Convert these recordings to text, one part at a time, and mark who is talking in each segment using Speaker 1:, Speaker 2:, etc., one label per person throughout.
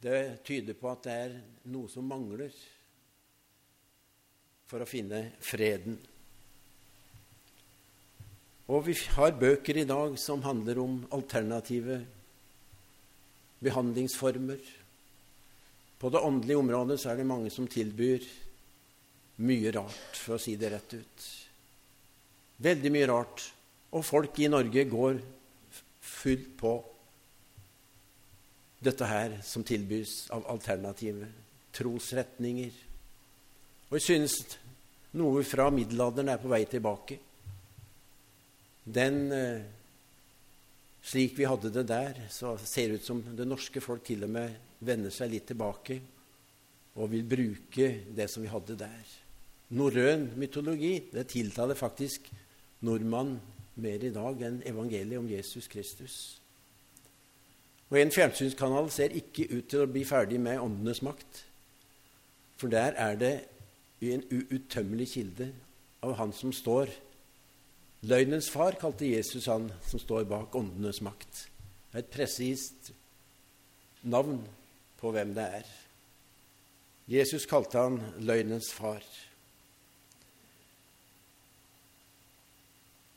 Speaker 1: Det tyder på at det er noe som mangler for å finne freden. Og vi har bøker i dag som handler om alternative behandlingsformer. På det åndelige området så er det mange som tilbyr mye rart, for å si det rett ut. Veldig mye rart. Og folk i Norge går fullt på dette her som tilbys av alternative trosretninger. Og jeg synes noe fra middelalderen er på vei tilbake. Den eh, Slik vi hadde det der, så ser det ut som det norske folk til og med vender seg litt tilbake og vil bruke det som vi hadde der. Norrøn mytologi det tiltaler faktisk nordmann mer i dag enn evangeliet om Jesus Kristus. Og en fjernsynskanal ser ikke ut til å bli ferdig med åndenes makt. For der er det en uuttømmelig kilde av han som står Løgnens far kalte Jesus han som står bak åndenes makt. Det er et presist navn på hvem det er. Jesus kalte han løgnens far.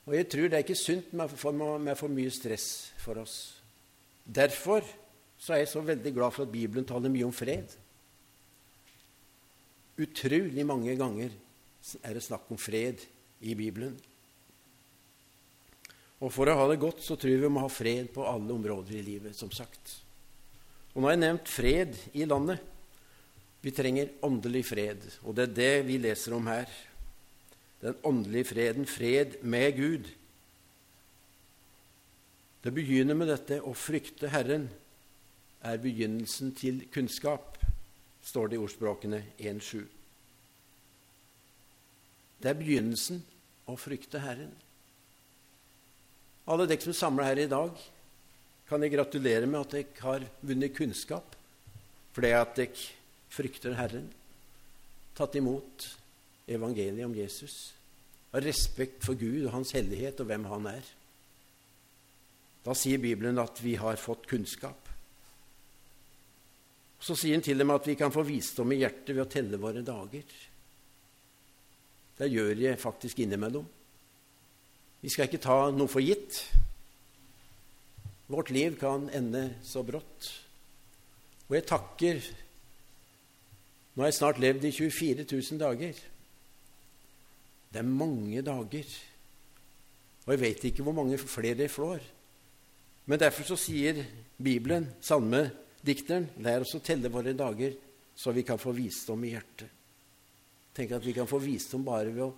Speaker 1: Og jeg tror det er ikke sunt med for, mye stress for oss. Derfor så er jeg så veldig glad for at Bibelen taler mye om fred. Utrolig mange ganger er det snakk om fred i Bibelen. Og for å ha det godt så tror jeg vi må ha fred på alle områder i livet, som sagt. Og nå har jeg nevnt fred i landet. Vi trenger åndelig fred, og det er det vi leser om her. Den åndelige freden, fred med Gud. Det begynner med dette å frykte Herren er begynnelsen til kunnskap står det i ordspråkene 1.7. Det er begynnelsen å frykte Herren. Alle dere som samler her i dag, kan jeg gratulere med at dere har vunnet kunnskap fordi at dere frykter Herren, tatt imot evangeliet om Jesus, har respekt for Gud og Hans hellighet og hvem Han er. Da sier Bibelen at vi har fått kunnskap. Så sier han til dem at vi kan få visdom i hjertet ved å telle våre dager. Det gjør jeg faktisk innimellom. Vi skal ikke ta noe for gitt. Vårt liv kan ende så brått. Og jeg takker Nå har jeg snart levd i 24 000 dager. Det er mange dager. Og jeg vet ikke hvor mange flere jeg flår. Men derfor så sier Bibelen, salmedikteren, lær oss å telle våre dager, så vi kan få visdom i hjertet. Tenk at vi kan få visdom bare ved å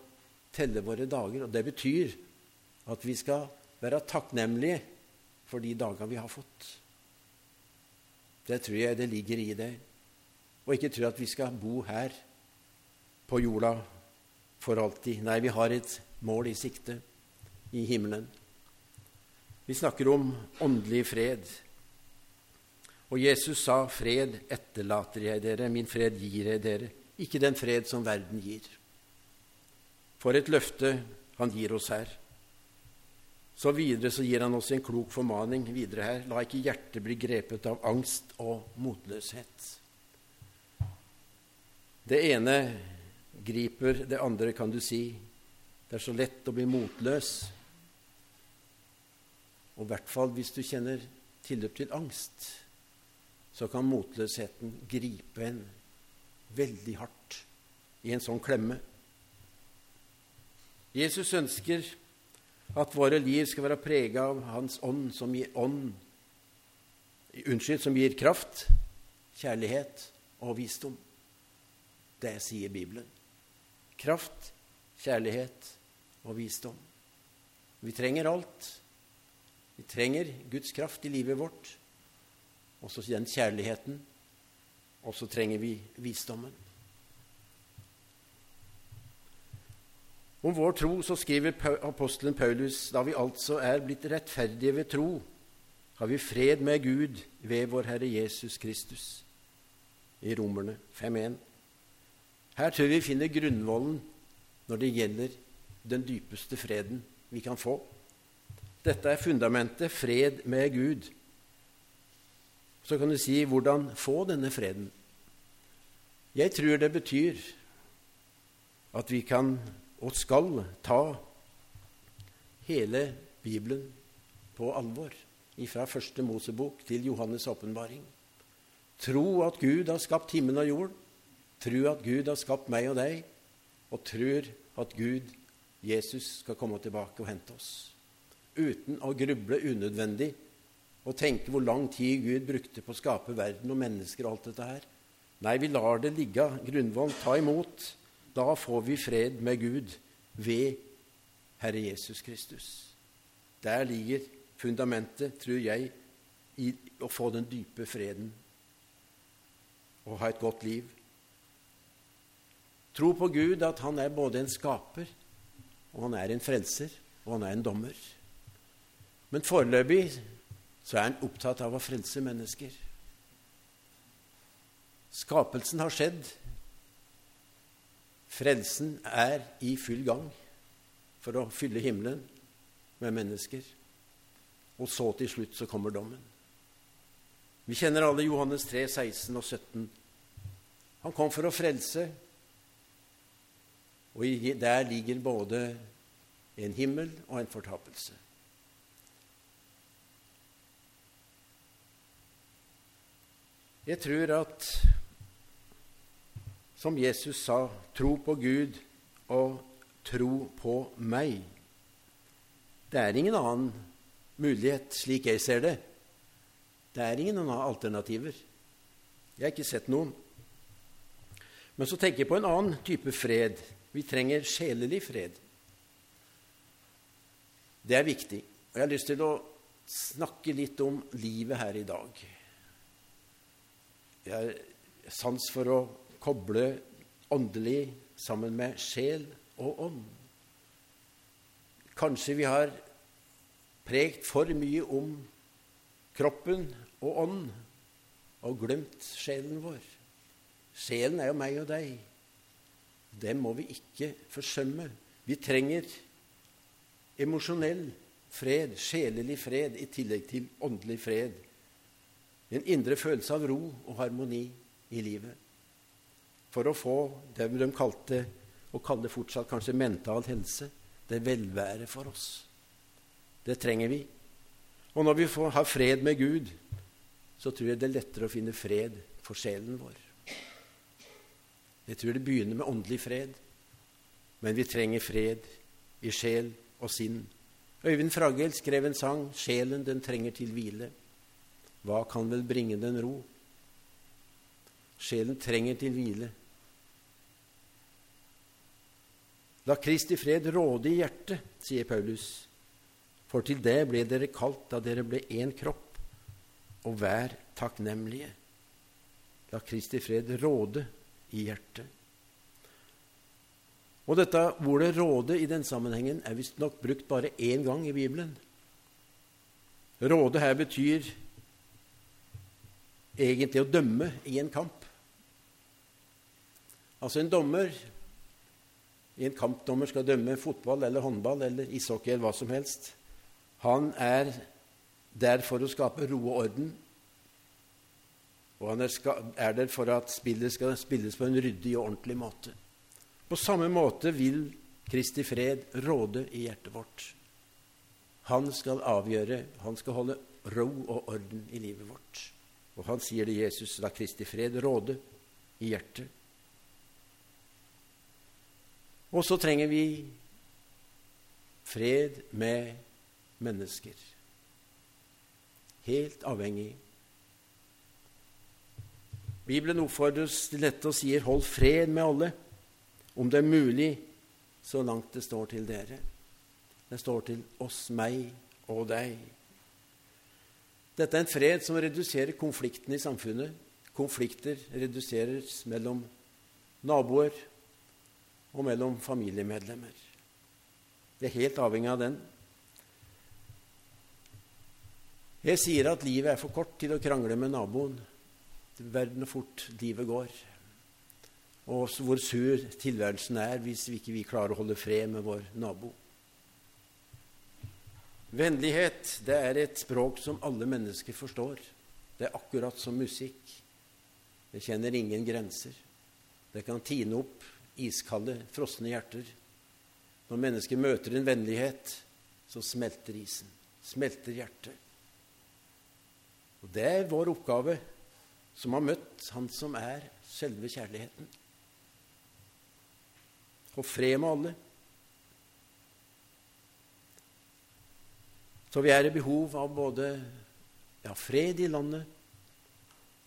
Speaker 1: telle våre dager. Og det betyr at vi skal være takknemlige for de dagene vi har fått. Det tror jeg det ligger i det. Og ikke tro at vi skal bo her på jorda for alltid. Nei, vi har et mål i sikte i himmelen. Vi snakker om åndelig fred. Og Jesus sa, 'Fred etterlater jeg dere, min fred gir jeg dere', ikke den fred som verden gir. For et løfte han gir oss her. Så videre så gir han oss en klok formaning videre her. La ikke hjertet bli grepet av angst og motløshet. Det ene griper det andre, kan du si. Det er så lett å bli motløs. Og i hvert fall hvis du kjenner tilløp til angst så kan motløsheten gripe en veldig hardt i en sånn klemme. Jesus ønsker at våre liv skal være prega av Hans ånd som gir ånd Unnskyld, som gir kraft, kjærlighet og visdom. Det sier Bibelen. Kraft, kjærlighet og visdom. Vi trenger alt. Vi trenger Guds kraft i livet vårt også den kjærligheten. Og så trenger vi visdommen. Om vår tro så skriver apostelen Paulus da vi altså er blitt rettferdige ved tro, har vi fred med Gud ved vår Herre Jesus Kristus. I Romerne 5.1. Her tror vi finner grunnvollen når det gjelder den dypeste freden vi kan få. Dette er fundamentet fred med Gud Så kan du si hvordan få denne freden. Jeg tror det betyr at vi kan og skal ta hele Bibelen på alvor, fra første Mosebok til Johannes' åpenbaring. Tro at Gud har skapt himmel og jord, tro at Gud har skapt meg og deg, og tror at Gud, Jesus, skal komme tilbake og hente oss. Uten å gruble unødvendig og tenke hvor lang tid Gud brukte på å skape verden og mennesker og alt dette her. Nei, vi lar det ligge. Grunnvoll, ta imot. Da får vi fred med Gud ved Herre Jesus Kristus. Der ligger fundamentet, tror jeg, i å få den dype freden og ha et godt liv. Tro på Gud, at han er både en skaper, og han er en frelser, og han er en dommer. Men foreløpig så er han opptatt av å frelse mennesker. Skapelsen har skjedd. Frelsen er i full gang for å fylle himmelen med mennesker. Og så til slutt så kommer dommen. Vi kjenner alle Johannes 3, 16 og 17. Han kom for å frelse, og der ligger både en himmel og en fortapelse. Jeg tror at, som Jesus sa, tro på Gud og tro på meg. Det er ingen annen mulighet, slik jeg ser det. Det er ingen alternativer. Jeg har ikke sett noen. Men så tenker jeg på en annen type fred. Vi trenger sjelelig fred. Det er viktig. Og jeg har lyst til å snakke litt om livet her i dag. Jeg har sans for å koble åndelig sammen med sjel og ånd. Kanskje vi har prekt for mye om kroppen og ånd og glemt sjelen vår. Sjelen er jo meg og deg. Det må vi ikke forsømme. Vi trenger emosjonell fred, sjelelig fred, i tillegg til åndelig fred. En indre følelse av ro og harmoni i livet. For å få det de kalte, og kaller fortsatt kanskje mental helse, det velvære for oss. Det trenger vi. Og når vi får, har fred med Gud, så tror jeg det er lettere å finne fred for sjelen vår. Jeg tror det begynner med åndelig fred, men vi trenger fred i sjel og sinn. Øyvind Fragel skrev en sang 'Sjelen den trenger til hvile'. Hva kan vel bringe den ro? Sjelen trenger til hvile. La Kristi fred råde i hjertet, sier Paulus. For til det ble dere kalt da dere ble én kropp, og vær takknemlige. La Kristi fred råde i hjertet. Og dette ordet 'råde' i den sammenhengen er visstnok brukt bare én gang i Bibelen. Råde her betyr egentlig å dømme i en kamp. Altså en dommer i en kampdommer skal dømme fotball eller håndball eller ishockey eller hva som helst. Han er der for å skape ro og orden. Og han er der for at spillet skal spilles på en ryddig og ordentlig måte. På samme måte vil Kristi fred råde i hjertet vårt. Han skal avgjøre, han skal holde ro og orden i livet vårt. Og han sier det Jesus, la Kristi fred råde i hjertet. Og så trenger vi fred med mennesker. Helt avhengig. Bibelen oppfordres til dette og sier 'hold fred med alle', om det er mulig, så langt det står til dere. Det står til oss, meg og deg. Dette er en fred som reduserer konfliktene i samfunnet. Konflikter reduseres mellom naboer og mellom familiemedlemmer. Det er helt avhengig av den. Jeg sier at livet er for kort til å krangle med naboen. Verden og fort livet går. Og hvor sur tilværelsen er hvis vi ikke klarer å holde fred med vår nabo. Vennlighet det er et språk som alle mennesker forstår. Det er akkurat som musikk. Det kjenner ingen grenser. Det kan tine opp iskalde, frosne hjerter. Når mennesker møter en vennlighet, så smelter isen. Smelter hjertet. Og Det er vår oppgave som har møtt Han som er selve kjærligheten. Og fred med alle. Så vi er i behov av både ja, fred i landet,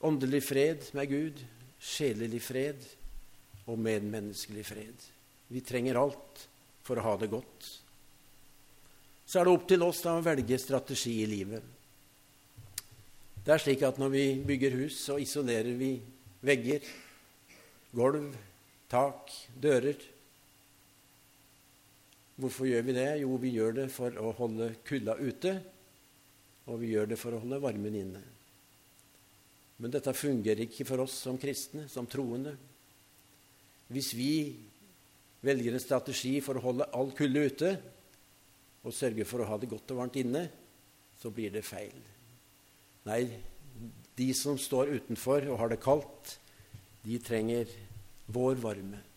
Speaker 1: åndelig fred med Gud, sjelelig fred og medmenneskelig fred. Vi trenger alt for å ha det godt. Så er det opp til oss da å velge strategi i livet. Det er slik at når vi bygger hus, så isolerer vi vegger, gulv, tak, dører. Hvorfor gjør vi det? Jo, vi gjør det for å holde kulda ute, og vi gjør det for å holde varmen inne. Men dette fungerer ikke for oss som kristne, som troende. Hvis vi velger en strategi for å holde all kulde ute og sørge for å ha det godt og varmt inne, så blir det feil. Nei, de som står utenfor og har det kaldt, de trenger vår varme.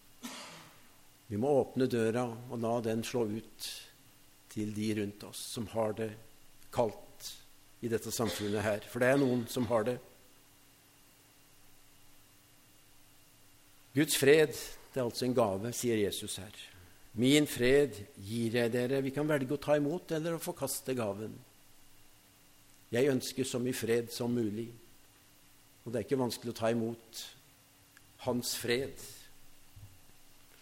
Speaker 1: Vi må åpne døra og la den slå ut til de rundt oss som har det kaldt i dette samfunnet her. For det er noen som har det. Guds fred det er altså en gave, sier Jesus her. Min fred gir jeg dere. Vi kan velge å ta imot eller å forkaste gaven. Jeg ønsker så mye fred som mulig, og det er ikke vanskelig å ta imot Hans fred.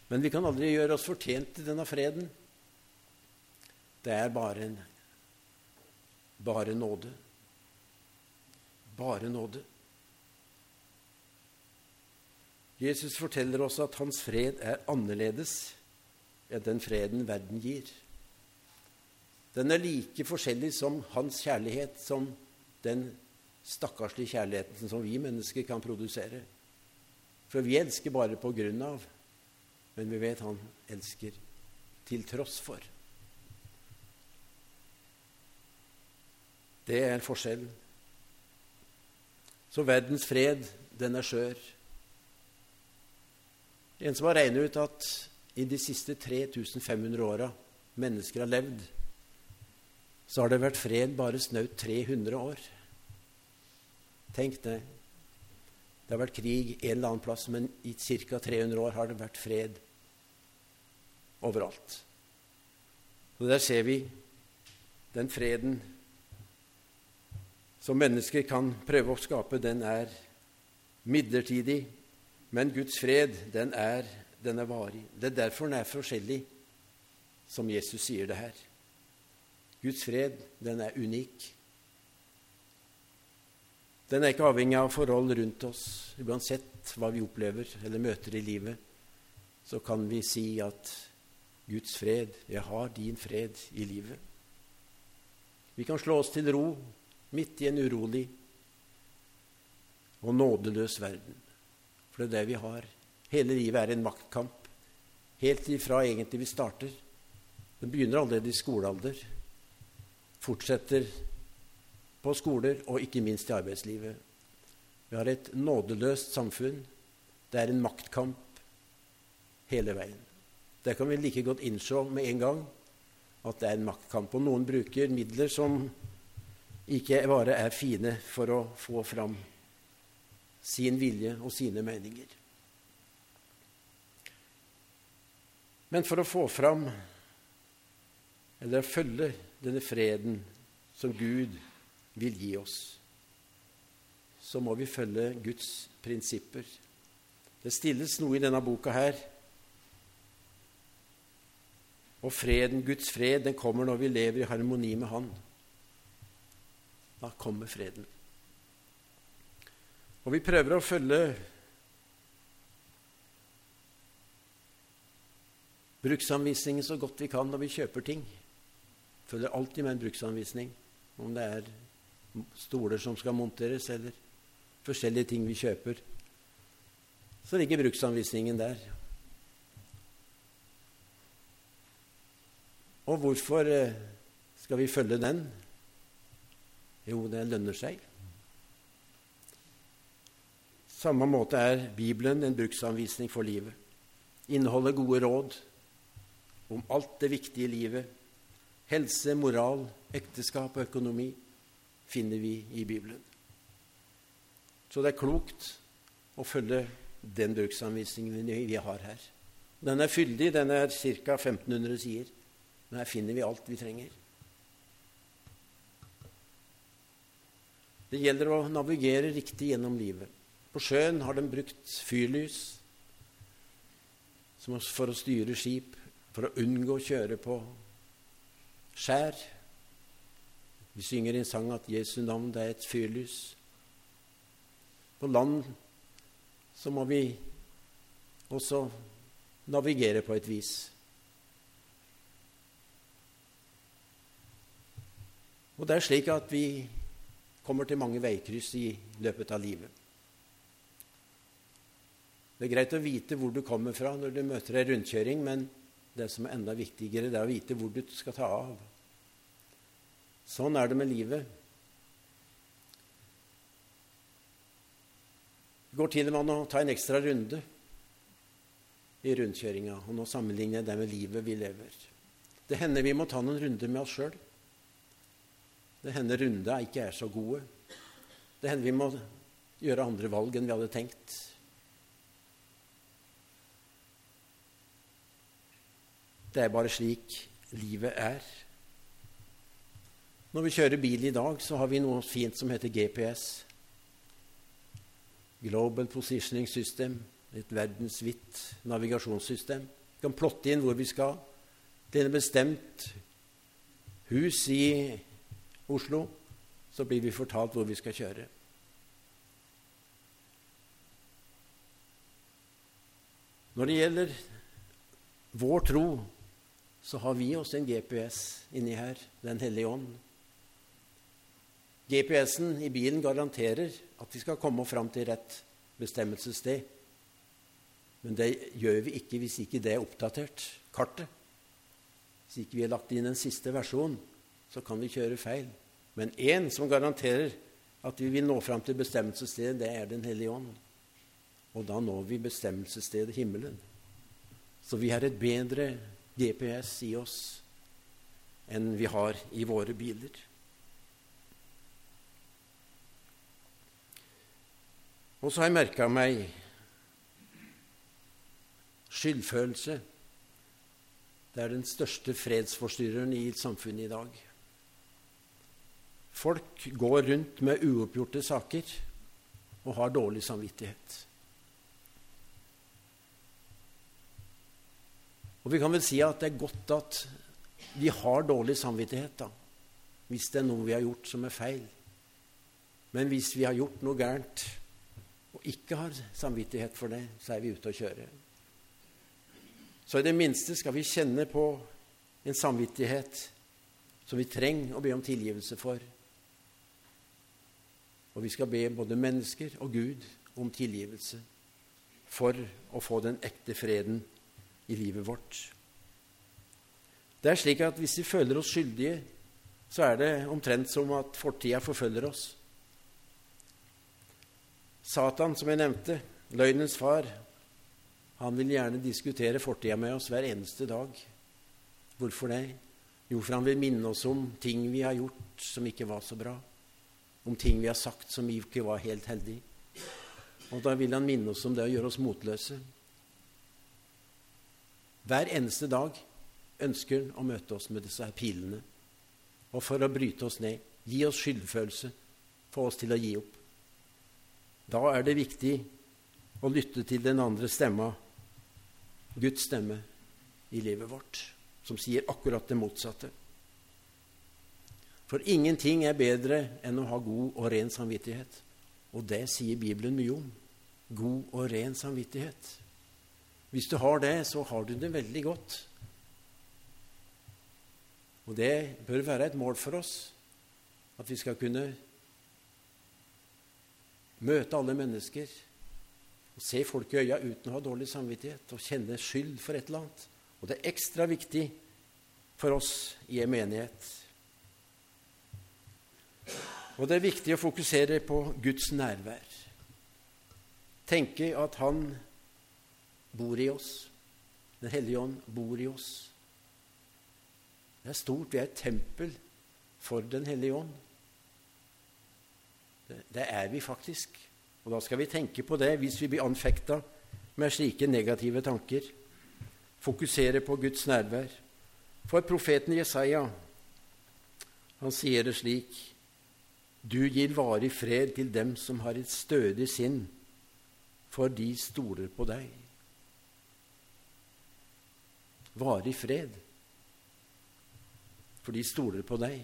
Speaker 1: Men vi kan aldri gjøre oss fortjent til denne freden. Det er bare en bare nåde. Bare nåde. Jesus forteller oss at hans fred er annerledes enn den freden verden gir. Den er like forskjellig som hans kjærlighet, som den stakkarslige kjærligheten som vi mennesker kan produsere. For vi elsker bare på grunn av men vi vet han elsker til tross for. Det er forskjellen. Så verdens fred, den er skjør. En som har regnet ut at i de siste 3500 åra mennesker har levd, så har det vært fred bare snaut 300 år. Tenk det. Det har vært krig en eller annen plass, men i ca. 300 år har det vært fred overalt. Og Der ser vi den freden som mennesker kan prøve å skape, den er midlertidig. Men Guds fred, den er, den er varig. Det er derfor den er forskjellig, som Jesus sier det her. Guds fred, den er unik. Den er ikke avhengig av forhold rundt oss. Uansett hva vi opplever eller møter i livet, så kan vi si at Guds fred. Jeg har din fred i livet. Vi kan slå oss til ro midt i en urolig og nådeløs verden. For det er det vi har. Hele livet er en maktkamp. Helt ifra egentlig vi starter. Den begynner allerede i skolealder. Fortsetter på skoler og ikke minst i arbeidslivet. Vi har et nådeløst samfunn. Det er en maktkamp hele veien. Det kan vi like godt innse med en gang at det er en maktkamp. Og noen bruker midler som ikke bare er fine for å få fram sin vilje og sine meninger. Men for å få fram, eller følge, denne freden som Gud vil gi oss, så må vi følge Guds prinsipper. Det stilles noe i denne boka her og freden, Guds fred, den kommer når vi lever i harmoni med Han. Da kommer freden. Og vi prøver å følge bruksanvisningen så godt vi kan når vi kjøper ting. Følger alltid med en bruksanvisning, om det er stoler som skal monteres, eller forskjellige ting vi kjøper. Så ligger bruksanvisningen der. Og hvorfor eh, skal vi følge den? Jo, det lønner seg. Samme måte er Bibelen en bruksanvisning for livet. Inneholder gode råd om alt det viktige i livet. Helse, moral, ekteskap og økonomi finner vi i Bibelen. Så det er klokt å følge den bruksanvisningen vi har her. Den er fyldig, den er ca. 1500 sider. Men her finner vi alt vi trenger. Det gjelder å navigere riktig gjennom livet. På sjøen har de brukt fyrlys for å styre skip, for å unngå å kjøre på skjær. Vi synger en sang at Jesu navn er et fyrlys. På land så må vi også navigere på et vis. Og det er slik at vi kommer til mange veikryss i løpet av livet. Det er greit å vite hvor du kommer fra når du møter ei rundkjøring, men det som er enda viktigere, det er å vite hvor du skal ta av. Sånn er det med livet. Det går til og med an å ta en ekstra runde i rundkjøringa. Og nå sammenligner jeg det med livet vi lever. Det hender vi må ta noen runder med oss sjøl. Det hender runda ikke er så gode. Det hender vi må gjøre andre valg enn vi hadde tenkt. Det er bare slik livet er. Når vi kjører bil i dag, så har vi noe fint som heter GPS. Global Positioning System. Et verdensvidt navigasjonssystem. Vi kan plotte inn hvor vi skal. Til et bestemt hus i Oslo, så blir vi fortalt hvor vi skal kjøre. Når det gjelder vår tro, så har vi også en GPS inni her, Den hellige ånd. GPS-en i bilen garanterer at vi skal komme fram til rett bestemmelsessted. Men det gjør vi ikke hvis ikke det er oppdatert, kartet. Hvis ikke vi har lagt inn en siste versjon, så kan vi kjøre feil. Men én som garanterer at vi vil nå fram til bestemmelsesstedet, det er Den hellige ånd. Og da når vi bestemmelsesstedet himmelen. Så vi har et bedre GPS i oss enn vi har i våre biler. Og så har jeg merka meg skyldfølelse. Det er den største fredsforstyrreren i samfunnet i dag. Folk går rundt med uoppgjorte saker og har dårlig samvittighet. Og vi kan vel si at det er godt at vi har dårlig samvittighet, da, hvis det er noe vi har gjort som er feil. Men hvis vi har gjort noe gærent og ikke har samvittighet for det, så er vi ute å kjøre. Så i det minste skal vi kjenne på en samvittighet som vi trenger å be om tilgivelse for. Og vi skal be både mennesker og Gud om tilgivelse for å få den ekte freden i livet vårt. Det er slik at hvis vi føler oss skyldige, så er det omtrent som at fortida forfølger oss. Satan, som jeg nevnte, løgnens far, han vil gjerne diskutere fortida med oss hver eneste dag. Hvorfor det? Jo, for han vil minne oss om ting vi har gjort som ikke var så bra om ting vi har sagt som ikke var helt heldig. Og da vil han minne oss om det og gjøre oss motløse. Hver eneste dag ønsker han å møte oss med disse her pilene. Og for å bryte oss ned, gi oss skyldfølelse, få oss til å gi opp. Da er det viktig å lytte til den andre stemma, Guds stemme, i livet vårt, som sier akkurat det motsatte. For ingenting er bedre enn å ha god og ren samvittighet. Og det sier Bibelen mye om. God og ren samvittighet. Hvis du har det, så har du det veldig godt. Og det bør være et mål for oss at vi skal kunne møte alle mennesker og se folk i øya uten å ha dårlig samvittighet og kjenne skyld for et eller annet. Og det er ekstra viktig for oss i en menighet og det er viktig å fokusere på Guds nærvær. tenke at Han bor i oss. Den hellige ånd bor i oss. Det er stort. Vi er et tempel for Den hellige ånd. Det, er vi faktisk. Og da skal vi tenke på det hvis vi blir anfekta med slike negative tanker. Fokusere på Guds nærvær. For profeten Jesaja, han sier det slik Du gir varig fred til dem som har et stødig sinn, for de stoler på deg. Varig fred, for de stoler på deg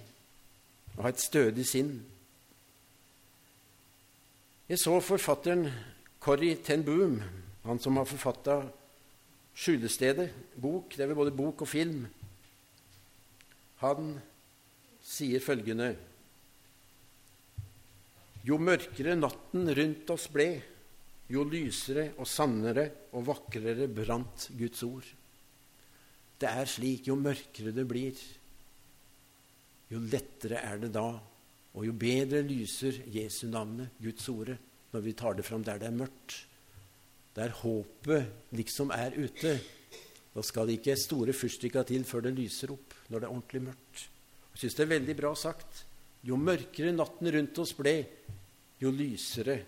Speaker 1: og har et stødig sinn. Jeg så forfatteren Corrie ten Boom, han som har forfatta 'Skjulestedet', bok. Det er vel både bok og film. Han sier følgende Jo mørkere natten rundt oss ble, jo lysere og sannere og vakrere brant Guds ord. Det er slik jo mørkere det blir, jo lettere er det da, og jo bedre lyser Jesu navnet, Guds ordet, når vi tar det fram der det er mørkt. Der håpet liksom er ute. Da skal det ikke store fyrstikka til før det lyser opp, når det er ordentlig mørkt. Jeg syns det er veldig bra sagt. Jo mørkere natten rundt oss ble, jo lysere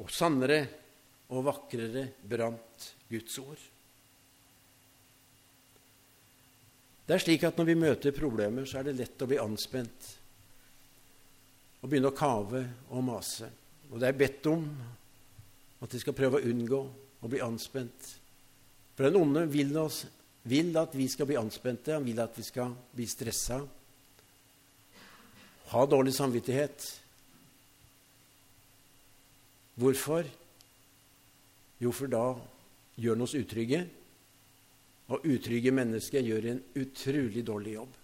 Speaker 1: og sannere og vakrere brant Guds ord. Det er slik at når vi møter problemer, så er det lett å bli anspent og begynne å kave og mase. Og det er bedt om at vi skal prøve å unngå å bli anspent. For den onde vil, oss, vil at vi skal bli anspente, han vil at vi skal bli stressa, ha dårlig samvittighet. Hvorfor? Jo, for da gjør han oss utrygge. Og utrygge mennesker gjør en utrolig dårlig jobb.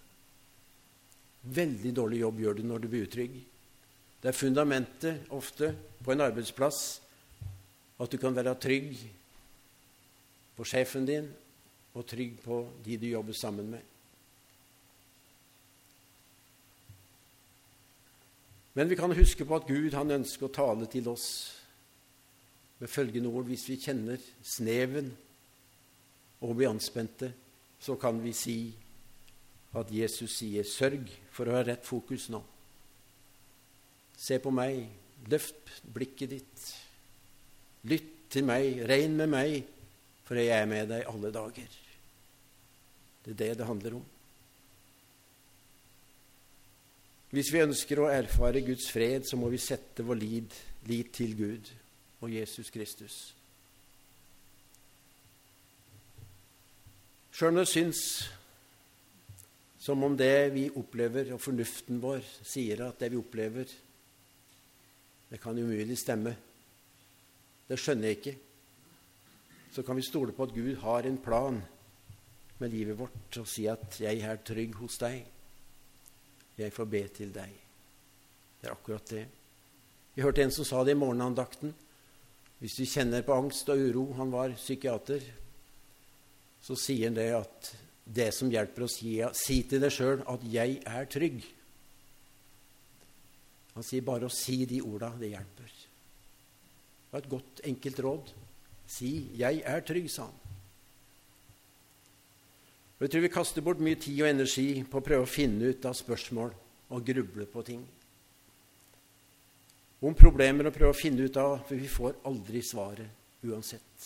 Speaker 1: Veldig dårlig jobb gjør du når du blir utrygg. Det er fundamentet ofte på en arbeidsplass at du kan være trygg på sjefen din og trygg på de du jobber sammen med. Men vi kan huske på at Gud han ønsker å tale til oss med følgende ord hvis vi kjenner sneven og bli anspente, så kan vi si at Jesus sier 'sørg for å ha rett fokus nå'. Se på meg, løft blikket ditt, lytt til meg, regn med meg, for jeg er med deg alle dager. Det er det det handler om. Hvis vi ønsker å erfare Guds fred, så må vi sette vår lid, lit til Gud og Jesus Kristus. Sjøl om det syns som om det vi opplever, og fornuften vår sier at det vi opplever, det kan umulig stemme. Det skjønner jeg ikke. Så kan vi stole på at Gud har en plan med livet vårt og si at 'jeg er trygg hos deg'. Jeg får be til deg. Det er akkurat det. Vi hørte en som sa det i morgenandakten. Hvis vi kjenner på angst og uro Han var psykiater så sier han det at det som hjelper si, si til deg sjøl at 'jeg er trygg'. Han sier bare å si de orda, det hjelper. Det var et godt, enkelt råd. Si 'jeg er trygg', sa han. Og Jeg tror vi kaster bort mye tid og energi på å prøve å finne ut av spørsmål og gruble på ting. Om problemer å prøve å finne ut av, for vi får aldri svaret uansett.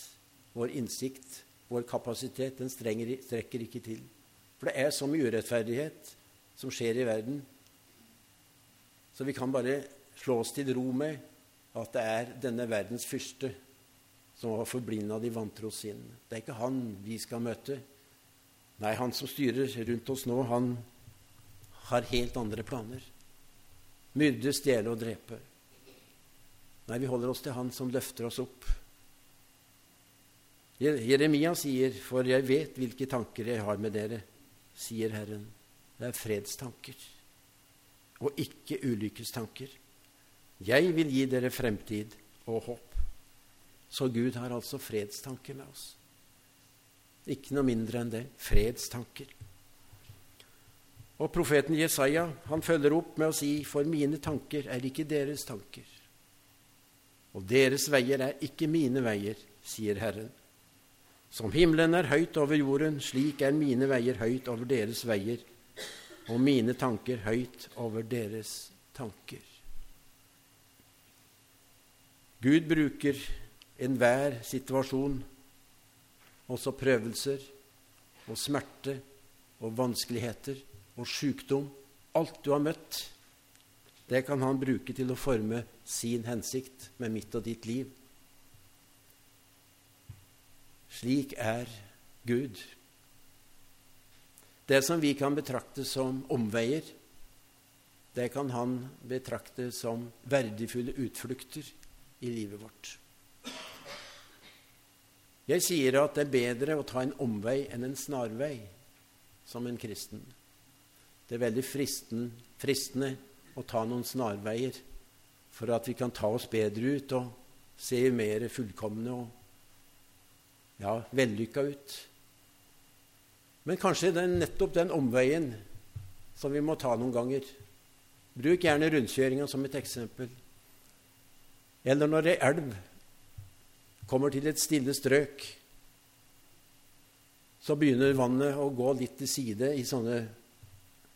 Speaker 1: Vår innsikt vår kapasitet den strekker ikke til. For det er så mye urettferdighet som skjer i verden. Så vi kan bare slå oss til ro med at det er denne verdens fyrste som har forblinda de vantro sinn. Det er ikke han vi skal møte. Nei, han som styrer rundt oss nå, han har helt andre planer. Myrde, stjele og drepe. Nei, vi holder oss til han som løfter oss opp Jeremia sier, 'For jeg vet hvilke tanker jeg har med dere', sier Herren. Det er fredstanker og ikke ulykkestanker. Jeg vil gi dere fremtid og håp. Så Gud har altså fredstanker med oss. Ikke noe mindre enn det. Fredstanker. Og profeten Jesaja han følger opp med å si, 'For mine tanker er ikke deres tanker'. Og deres veier er ikke mine veier, sier Herren. Som himmelen er høyt over jorden, slik er mine veier høyt over deres veier, og mine tanker høyt over deres tanker. Gud bruker enhver situasjon, også prøvelser og smerte og vanskeligheter og sykdom, alt du har møtt, det kan han bruke til å forme sin hensikt med mitt og ditt liv. Slik er Gud. Det som vi kan betrakte som omveier, det kan han betrakte som verdifulle utflukter i livet vårt. Jeg sier at det er bedre å ta en omvei enn en snarvei som en kristen. Det er veldig fristende å ta noen snarveier for at vi kan ta oss bedre ut og se mer fullkomne og ja, vellykka ut. Men kanskje det er nettopp den omveien som vi må ta noen ganger. Bruk gjerne rundkjøringa som et eksempel. Eller når ei elv kommer til et stille strøk, så begynner vannet å gå litt til side i sånne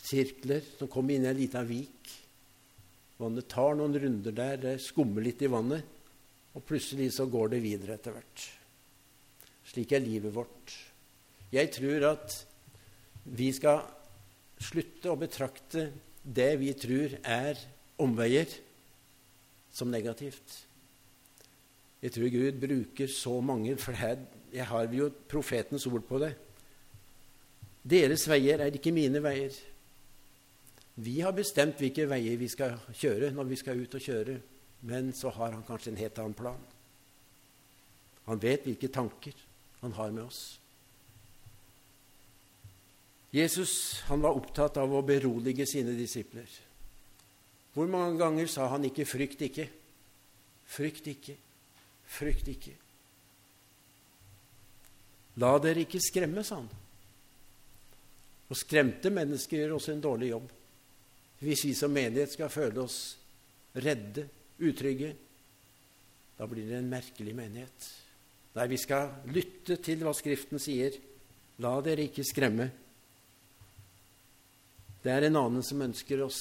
Speaker 1: sirkler som kommer inn i en liten vik. Vannet tar noen runder der, det skummer litt i vannet, og plutselig så går det videre etter hvert. Slik er livet vårt. Jeg tror at vi skal slutte å betrakte det vi tror er omveier, som negativt. Jeg tror Gud bruker så mange, for her jeg har jo profetens ord på det. Deres veier er ikke mine veier. Vi har bestemt hvilke veier vi skal kjøre når vi skal ut og kjøre, men så har han kanskje en helt annen plan. Han vet hvilke tanker han har med oss. Jesus han var opptatt av å berolige sine disipler. Hvor mange ganger sa han ikke 'frykt ikke'? Frykt ikke, frykt ikke. La dere ikke skremme, sa han. Og skremte mennesker gjør også en dårlig jobb. Hvis vi som menighet skal føle oss redde, utrygge, da blir det en merkelig menighet. Der vi skal lytte til hva Skriften sier. La dere ikke skremme. Det er en annen som ønsker oss,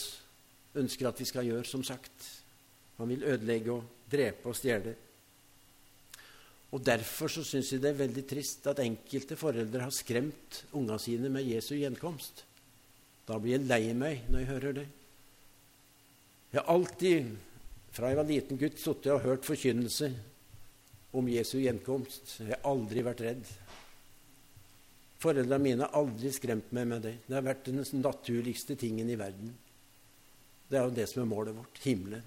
Speaker 1: ønsker at vi skal gjøre som sagt. Han vil ødelegge og drepe og stjele. Og Derfor så syns jeg det er veldig trist at enkelte foreldre har skremt unga sine med Jesu gjenkomst. Da blir jeg lei meg når jeg hører det. Jeg har alltid, fra jeg var liten gutt, sittet og hørt forkynnelse om Jesu gjenkomst. Jeg har aldri vært redd. Foreldrene mine har aldri skremt meg med det. Det har vært den naturligste tingen i verden. Det er jo det som er målet vårt himmelen.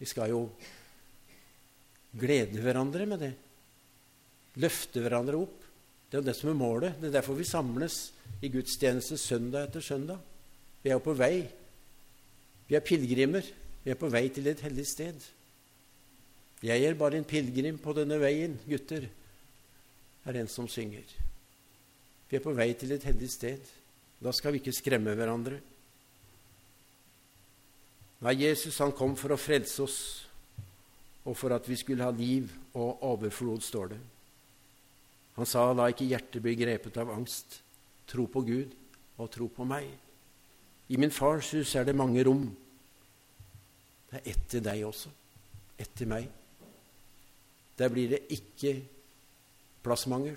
Speaker 1: Vi skal jo glede hverandre med det. Løfte hverandre opp. Det er jo det som er målet. Det er derfor vi samles i gudstjeneste søndag etter søndag. Vi er jo på vei. Vi er pilegrimer. Vi er på vei til et hellig sted. Jeg er bare en pilegrim på denne veien, gutter, er en som synger. Vi er på vei til et hellig sted. Da skal vi ikke skremme hverandre. Nei, Jesus han kom for å frelse oss, og for at vi skulle ha liv og overflod, står det. Han sa, 'La ikke hjertet bli grepet av angst. Tro på Gud og tro på meg.' I min fars hus er det mange rom. Det er ett til deg også. Ett til meg. Der blir det ikke plassmangel.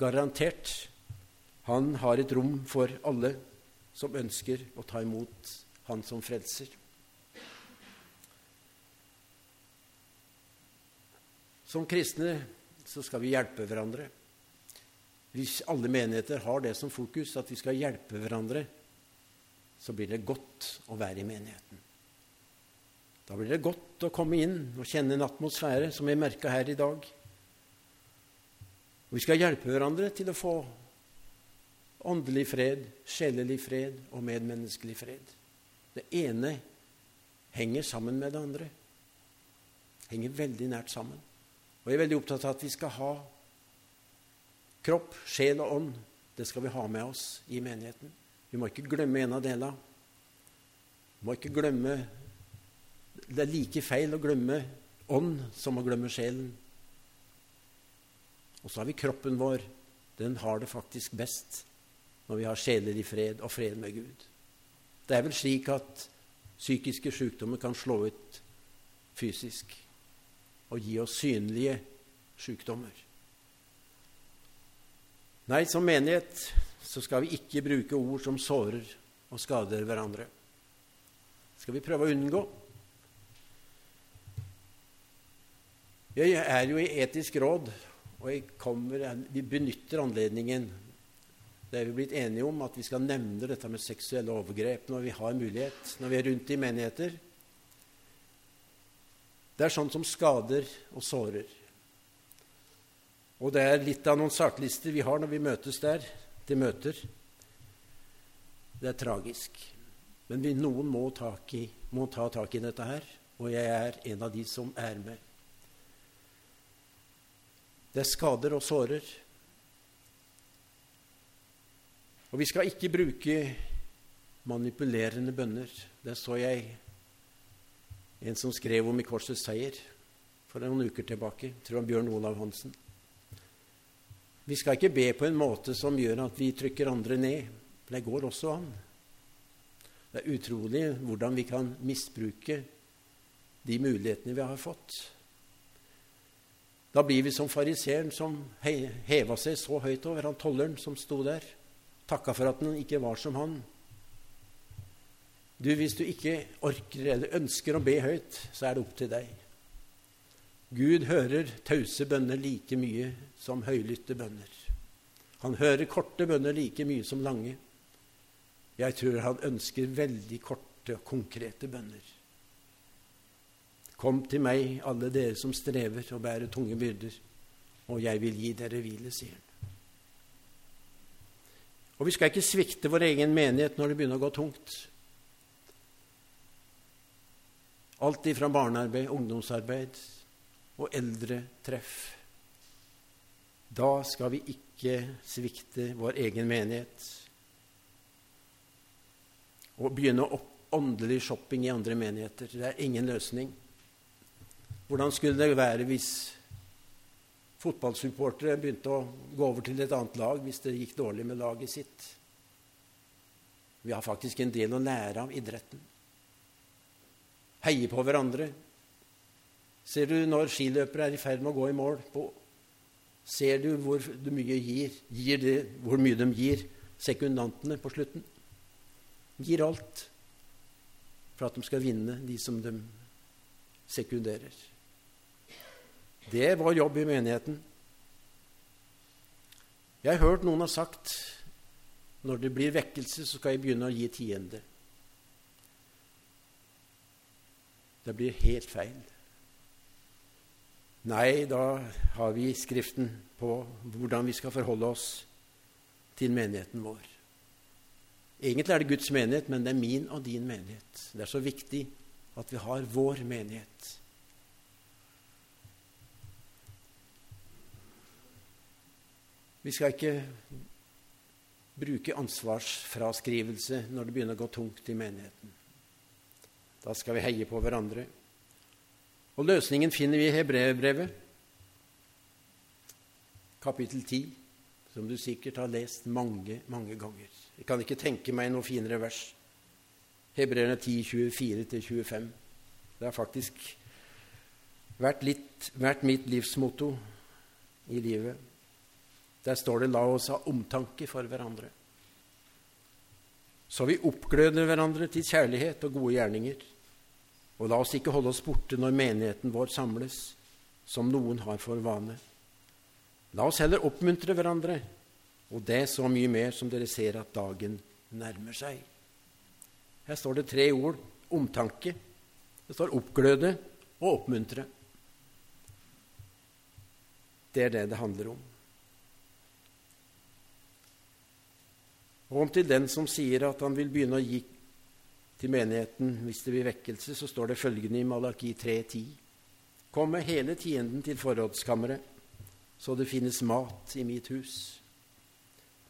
Speaker 1: Garantert. Han har et rom for alle som ønsker å ta imot Han som frelser. Som kristne så skal vi hjelpe hverandre. Hvis alle menigheter har det som fokus, at vi skal hjelpe hverandre, så blir det godt å være i menigheten. Da blir det godt å komme inn og kjenne en atmosfære som vi merka her i dag. Vi skal hjelpe hverandre til å få åndelig fred, sjelelig fred og medmenneskelig fred. Det ene henger sammen med det andre. Henger veldig nært sammen. Og jeg er veldig opptatt av at vi skal ha kropp, sjel og ånd. Det skal vi ha med oss i menigheten. Vi må ikke glemme en av delene. Vi må ikke glemme Det er like feil å glemme ånd som å glemme sjelen. Og så har vi kroppen vår. Den har det faktisk best når vi har sjeler i fred og fred med Gud. Det er vel slik at psykiske sykdommer kan slå ut fysisk og gi oss synlige sykdommer. Nei, som menighet så skal vi ikke bruke ord som sårer og skader hverandre. Det skal vi prøve å unngå. Jeg er jo i Etisk råd, og kommer, vi benytter anledningen det er vi blitt enige om at vi skal nevne dette med seksuelle overgrep når vi har mulighet, når vi er rundt i menigheter. Det er sånt som skader og sårer. Og det er litt av noen saklister vi har når vi møtes der til møter. Det er tragisk. Men vi, noen må, i, må ta tak i dette her, og jeg er en av de som er med. Det er skader og sårer. Og vi skal ikke bruke manipulerende bønner. Det så jeg en som skrev om i Korsets seier for noen uker tilbake. Jeg tror han Bjørn Olav Hansen. Vi skal ikke be på en måte som gjør at vi trykker andre ned. For det går også an. Det er utrolig hvordan vi kan misbruke de mulighetene vi har fått. Da blir vi som fariseeren som heva seg så høyt over han tolleren som sto der takka for at han ikke var som han. Du, Hvis du ikke orker eller ønsker å be høyt, så er det opp til deg. Gud hører tause bønner like mye som høylytte bønner. Han hører korte bønner like mye som lange. Jeg tror han ønsker veldig korte konkrete bønner. Kom til meg, alle dere som strever og bærer tunge byrder, og jeg vil gi dere hvile, sier han. Og vi skal ikke svikte vår egen menighet når det begynner å gå tungt. Alt ifra barnearbeid, ungdomsarbeid og eldretreff. Da skal vi ikke svikte vår egen menighet og begynne opp åndelig shopping i andre menigheter. Det er ingen løsning. Hvordan skulle det være hvis fotballsupportere begynte å gå over til et annet lag hvis det gikk dårlig med laget sitt. Vi har faktisk en del å lære av idretten. Heie på hverandre. Ser du når skiløpere er i ferd med å gå i mål på, Ser du hvor mye gir, gir det, hvor mye de gir sekundantene på slutten? Gir alt for at de skal vinne, de som de sekunderer. Det er vår jobb i menigheten. Jeg har hørt noen har sagt når det blir vekkelse, så skal jeg begynne å gi tiende. Det blir helt feil. Nei, da har vi Skriften på hvordan vi skal forholde oss til menigheten vår. Egentlig er det Guds menighet, men det er min og din menighet. Det er så viktig at vi har vår menighet. Vi skal ikke bruke ansvarsfraskrivelse når det begynner å gå tungt i menigheten. Da skal vi heie på hverandre. Og løsningen finner vi i Hebreerbrevet, kapittel 10, som du sikkert har lest mange, mange ganger. Jeg kan ikke tenke meg noe finere vers. Hebreerne 10, 24-25. Det har faktisk vært, litt, vært mitt livsmotto i livet. Der står det 'la oss ha omtanke for hverandre'. Så vi oppgløder hverandre til kjærlighet og gode gjerninger. Og la oss ikke holde oss borte når menigheten vår samles, som noen har for vane. La oss heller oppmuntre hverandre, og det så mye mer som dere ser at dagen nærmer seg. Her står det tre ord omtanke. Det står oppgløde og oppmuntre. Det er det det handler om. Og om til den som sier at han vil begynne å gi til menigheten hvis det blir vekkelse, så står det følgende i Malaki 3.10.: Kom med hele tienden til forrådskammeret, så det finnes mat i mitt hus.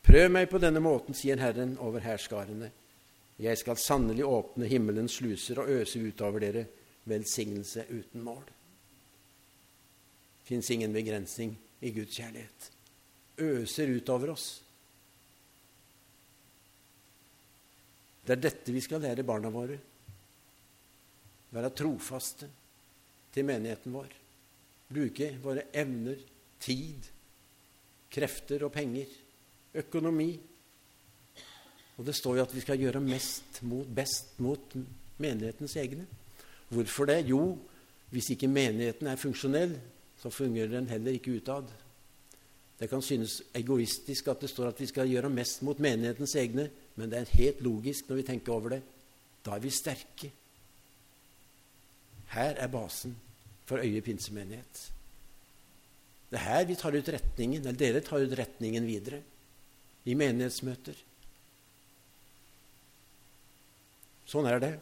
Speaker 1: Prøv meg på denne måten, sier Herren over hærskarene. Jeg skal sannelig åpne himmelens sluser og øse utover dere velsignelse uten mål. fins ingen begrensning i Guds kjærlighet. Øser utover oss. Det er dette vi skal lære barna våre. Være trofaste til menigheten vår. Bruke våre evner, tid, krefter og penger, økonomi. Og det står jo at vi skal gjøre mest mot, best mot menighetens egne. Hvorfor det? Jo, hvis ikke menigheten er funksjonell, så fungerer den heller ikke utad. Det kan synes egoistisk at det står at vi skal gjøre mest mot menighetens egne, men det er helt logisk når vi tenker over det. Da er vi sterke. Her er basen for Øye pinsemenighet. Det er her vi tar ut retningen, eller dere tar ut retningen videre i menighetsmøter. Sånn er det.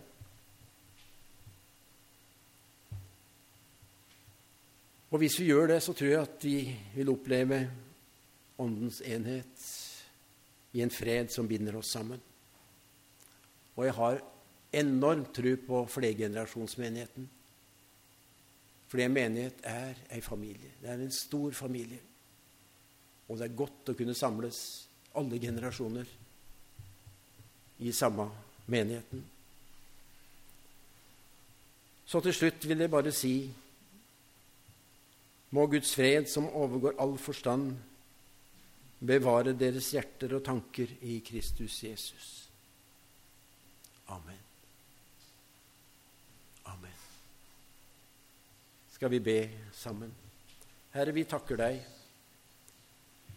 Speaker 1: Og hvis vi gjør det, så tror jeg at vi vil oppleve Åndens enhet i en fred som binder oss sammen. Og jeg har enormt tro på flergenerasjonsmenigheten. For en menighet er ei familie. Det er en stor familie. Og det er godt å kunne samles, alle generasjoner, i samme menigheten. Så til slutt vil jeg bare si må Guds fred, som overgår all forstand, bevare deres hjerter og tanker i Kristus Jesus. Amen. Amen. Skal vi be sammen? Herre, vi takker deg